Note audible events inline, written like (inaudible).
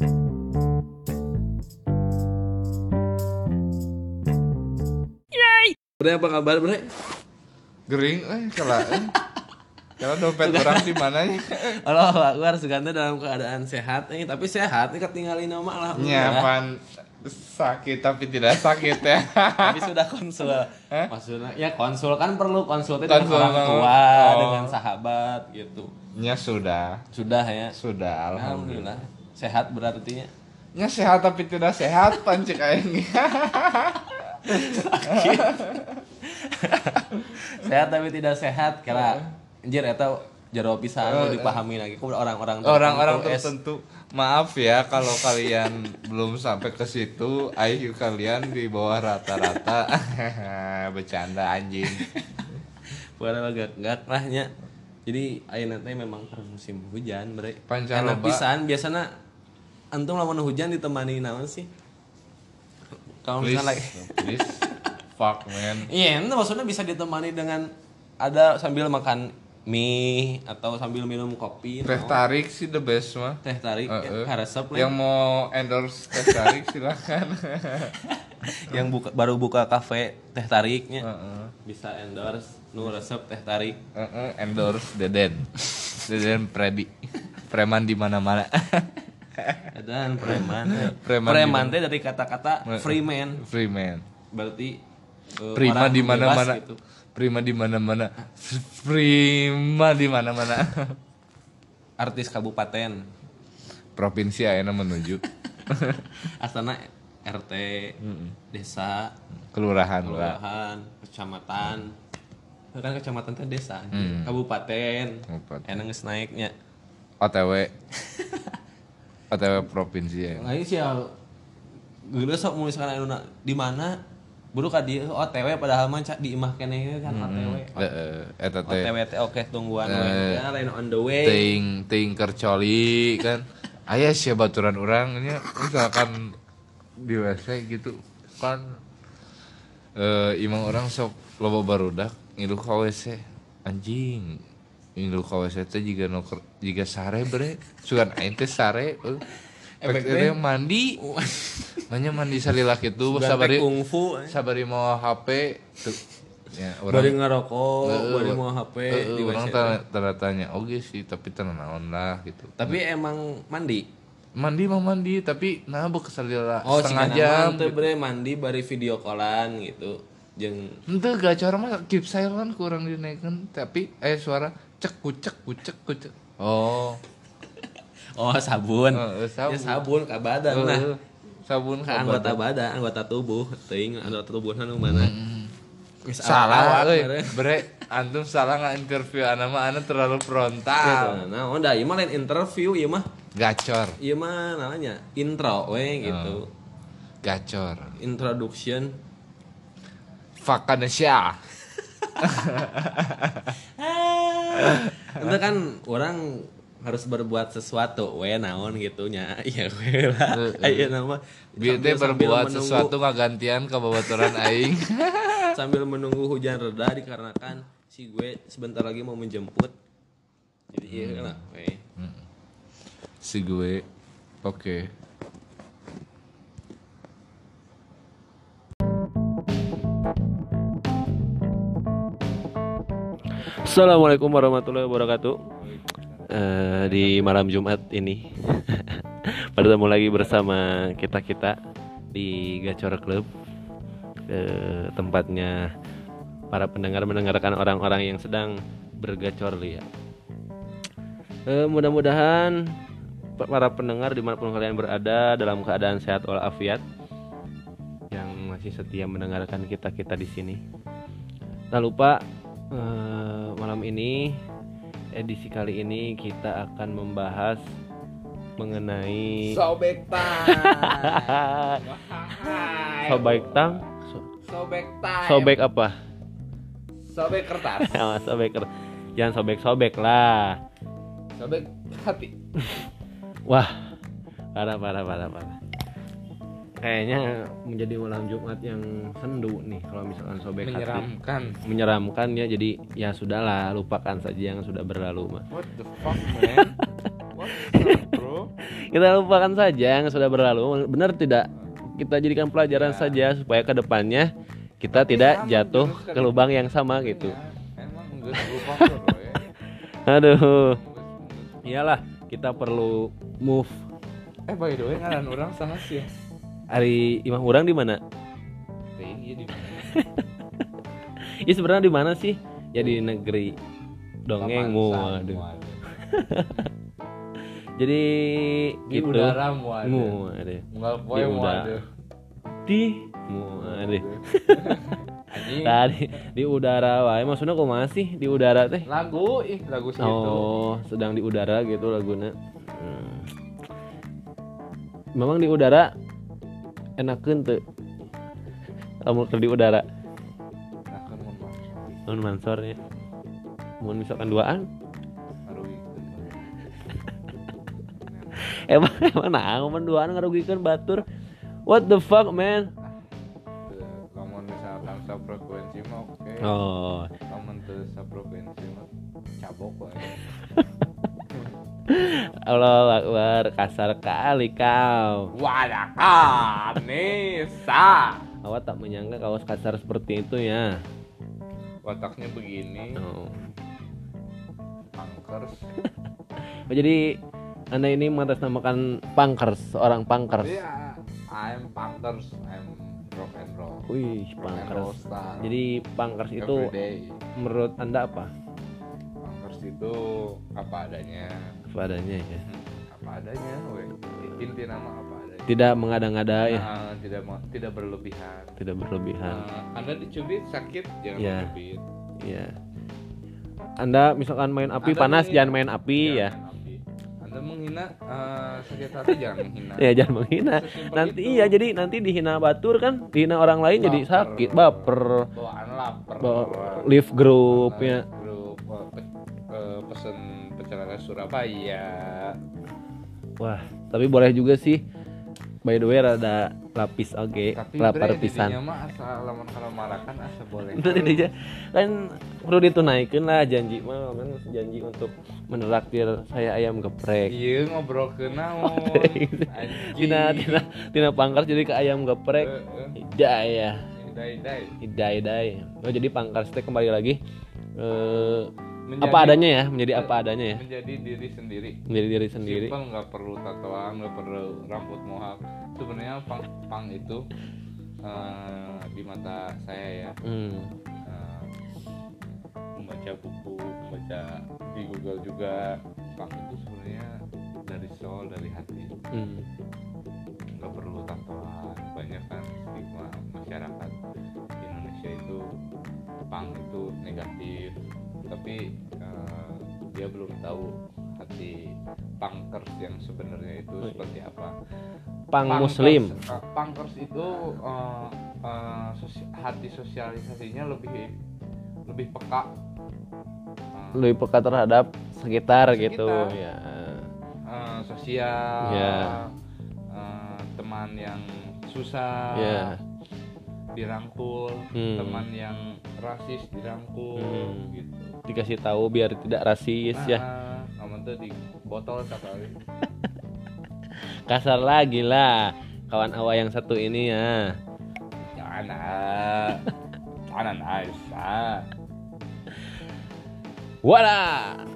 Bre apa kabar bre? Gering eh salah eh. Kalau dompet orang di mana ya? Allah Akbar Suganda dalam keadaan sehat nih tapi sehat nih ketinggalin nama lah Nyaman sakit tapi tidak sakit ya. (laughs) tapi sudah konsul Hah? maksudnya ya konsul kan perlu konsul dengan orang tua oh. dengan sahabat gitu Nya sudah, sudah ya sudah alhamdulillah. alhamdulillah sehat berarti Nya sehat tapi tidak sehat pancik aing. sehat tapi tidak sehat kira anjir eta jero pisan Oh, nu dipahami lagi ku orang-orang Orang-orang tertentu, maaf ya kalau kalian belum sampai ke situ, IQ kalian di bawah rata-rata. (laughs) Bercanda anjing. Bukan agak gak lahnya. Jadi ayeuna teh memang musim hujan bre. Panjang Enak loba. pisan biasana antum lamun hujan ditemani naon sih? Kalau misalnya lagi please. Fuck man. Iya, itu maksudnya bisa ditemani dengan ada sambil makan mie atau sambil minum kopi. Teh naon. tarik sih the best mah. Teh tarik karesep lah. Yang mau endorse teh tarik silakan. (laughs) yang buka, baru buka kafe teh tariknya. Heeh. Bisa endorse nu resep teh tarik. Heeh, endorse Deden. Deden Predi. Preman di mana-mana. (laughs) (laughs) Dan preman. Preman preman di teh dari kata-kata free man. Free man. Berarti eh, Prima di mana-mana. gitu. Prima di mana-mana. Prima di mana-mana. (laughs) Artis kabupaten. Provinsi ayeuna menuju (laughs) Astana RT, desa, kelurahan lah. kelurahan, kecamatan. Kan kecamatan teh desa, Hmm. kabupaten. Kabupaten. Enak naiknya. OTW. OTW provinsi ya. Lain sih ya geuleuh sok misalkan anu di mana buru ka dieu OTW padahal mah di imah keneh kan OTW. Heeh, eta teh. OTW teh oke tungguan Eh, we. Ya lain on the way. ting ting kercoli kan ayah sih baturan orangnya misalkan di WC gitu kan eh imang orang sok loba barudak ngilu ka WC anjing ngilu ka WC teh jiga nuker jiga sare bre sugan aing teh sare eh. Efek Efek mandi Makanya mandi salila gitu Sugan teh sabari kungfu. eh. sabari mau HP tuh ya Bari ngerokok, Heeh, bari mau HP di orang tanda, tanya oke sih tapi tenang naon lah gitu Tapi emang mandi. mandi mah mandi tapi nah bek salila Oh, setengah jam jam teh bre mandi bari video callan gitu. Jeung ente gacor mah keep silent kurang dinaikkan tapi eh suara cek kucek kucek kucek oh (laughs) oh sabun. Heeh, sabun. Ya sabun ka badan nah. Heeh, sabun ka anggota badan. badan, anggota tubuh, teuing anggota tubuh nu mana. Geus salah awak, euy (laughs) bre antum salah nggak interview anak mah anak terlalu Gitu. frontal Nah, udah ieu mah lain interview ieu mah. gacor Ieu mah namanya intro we gitu. gacor Introduction. Vakanesya (laughs) (laughs) Itu kan orang harus berbuat sesuatu we naon gitu nya. (laughs) Iya we lah. Ayo nama Biar berbuat sesuatu ngagantian ke babaturan aing (laughs) sambil menunggu hujan reda dikarenakan si gue sebentar lagi mau menjemput. Jadi iya lah, we. si gue oke Assalamualaikum warahmatullahi wabarakatuh. Eh, di malam Jumat ini (laughs) bertemu lagi bersama kita kita di Gacor Club, Eh, tempatnya para pendengar mendengarkan orang-orang yang sedang bergacor liat. Eh, mudah-mudahan pa- para pendengar di mana pun kalian berada dalam keadaan sehat walafiat yang masih setia mendengarkan kita kita di sini. Tak lupa eh, malam ini edisi kali ini kita akan membahas mengenai sobek (laughs) tang sobek tang So- sobek tang sobek apa? Sobek kertas. (laughs) Sobek ker- jangan sobek sobek lah. Sobek hati. (laughs) Wah parah parah parah parah kayaknya menjadi malam Jumat yang sendu nih kalau misalkan sobek hati menyeramkan menyeramkan ya jadi ya sudahlah lupakan saja yang sudah berlalu mah what the fuck man what the fuck bro kita lupakan saja yang sudah berlalu. Benar tidak? Kita jadikan pelajaran saja supaya ke depannya kita tidak emang jatuh ke kan- lubang yang sama gitu. Ya, emang lupa. Aduh. Iyalah, kita perlu move. Eh by the way ngaran orang sana sih ya. Ari imah orang di mana? Ya (laughs) sebenarnya di mana sih? Ya di negeri. Pamansan, Waduh. waduh. (laughs) Jadi Di gitu. udara. Unggal poe Di udara. Di. (laughs) Tadi di udara wae maksudnya kok masih di udara teh? Lagu ih lagu segitu. Oh, sedang di udara gitu laguna. Hmm. Memang di udara enakeun teu? Lamun di udara. Nah, kan mun mah. Mun mansor ya. Mun misalkan duaan, (laughs) emang emang nah mun duaan ngarugikeun batur. What the fuck, man? Lamun misalkan frekuensi mah oke. Oh, Lamun teu frekuensi mah cabok wae. Allah Akbar, kasar kali kau. Wadakan Nisa. Awak tak menyangka kaos kasar seperti itu ya. Wataknya begini, Oh. angkers. (laughs) Oh, jadi anda ini mengatasnamakan punkers, seorang punkers. Iya, I'm punkers, I'm rock and roll. Wih, star. Jadi punkers itu Everyday. menurut anda apa? Punkers itu apa adanya. Apa adanya ya. Apa adanya, we. Inti nama apa adanya. Tidak mengada-ngada ya, Nah, tidak mau- tidak berlebihan. tidak berlebihan. Nah, anda dicubit sakit jangan berlebih. Iya. Anda misalkan main api Anda panas menghina- jangan main api Jangan ya. main api. Anda menghina eh, sakit hati jangan menghina. Ya jangan menghina. Sesimpel Nanti itu. iya jadi nanti dihina batur kan, dihina orang lain jadi Baper. sakit, baper. Bawaan lapar. Bawa live group ya. Grup pe- eh, pesen perjalanan Surabaya. Wah, tapi boleh juga sih. By the way rada lapis oke, Tapi lapar pisan. mah asa lamun kalau marakan asa boleh. Itu tidak kan perlu ditunaikan lah janji mah janji untuk menraktir saya ayam geprek. Iya ngobrol ke naon. (laughs) Tina tina tina pangkar jadi ke ayam geprek. Hidayah, Dai dai. hidayah, Oh jadi pangkar teh kembali lagi eh, Menjadi- apa adanya ya, menjadi apa adanya ya, Menjadi diri sendiri. menjadi diri sendiri. Simpel nggak perlu tatoan, nggak perlu rambut mohak. Sebenarnya pang pang itu eh, di mata saya ya Hmm. eh, membaca buku, membaca di Google juga pang itu sebenarnya dari soul, dari hati. Hmm. nggak perlu tatoan banyak kan stigma masyarakat Indonesia itu pang itu negatif tapi eh, dia belum tahu hati punkers yang sebenarnya itu seperti apa Pang Punkers- muslim. eh, punkers itu eh, eh, sosi- hati sosialisasinya lebih lebih peka Eh, Lebih peka terhadap sekitar, gitu Sekitar. ya. eh, sosial Ya. eh, teman yang susah Ya. dirangkul Hmm. teman yang rasis dirangkul Hmm. gitu Dikasih tahu biar tidak rasis ya. nah, kamu tuh di botol sekali (laughs) Kasar lagi lah kawan awa yang satu ini ya. jangan ah jangan ah Wala.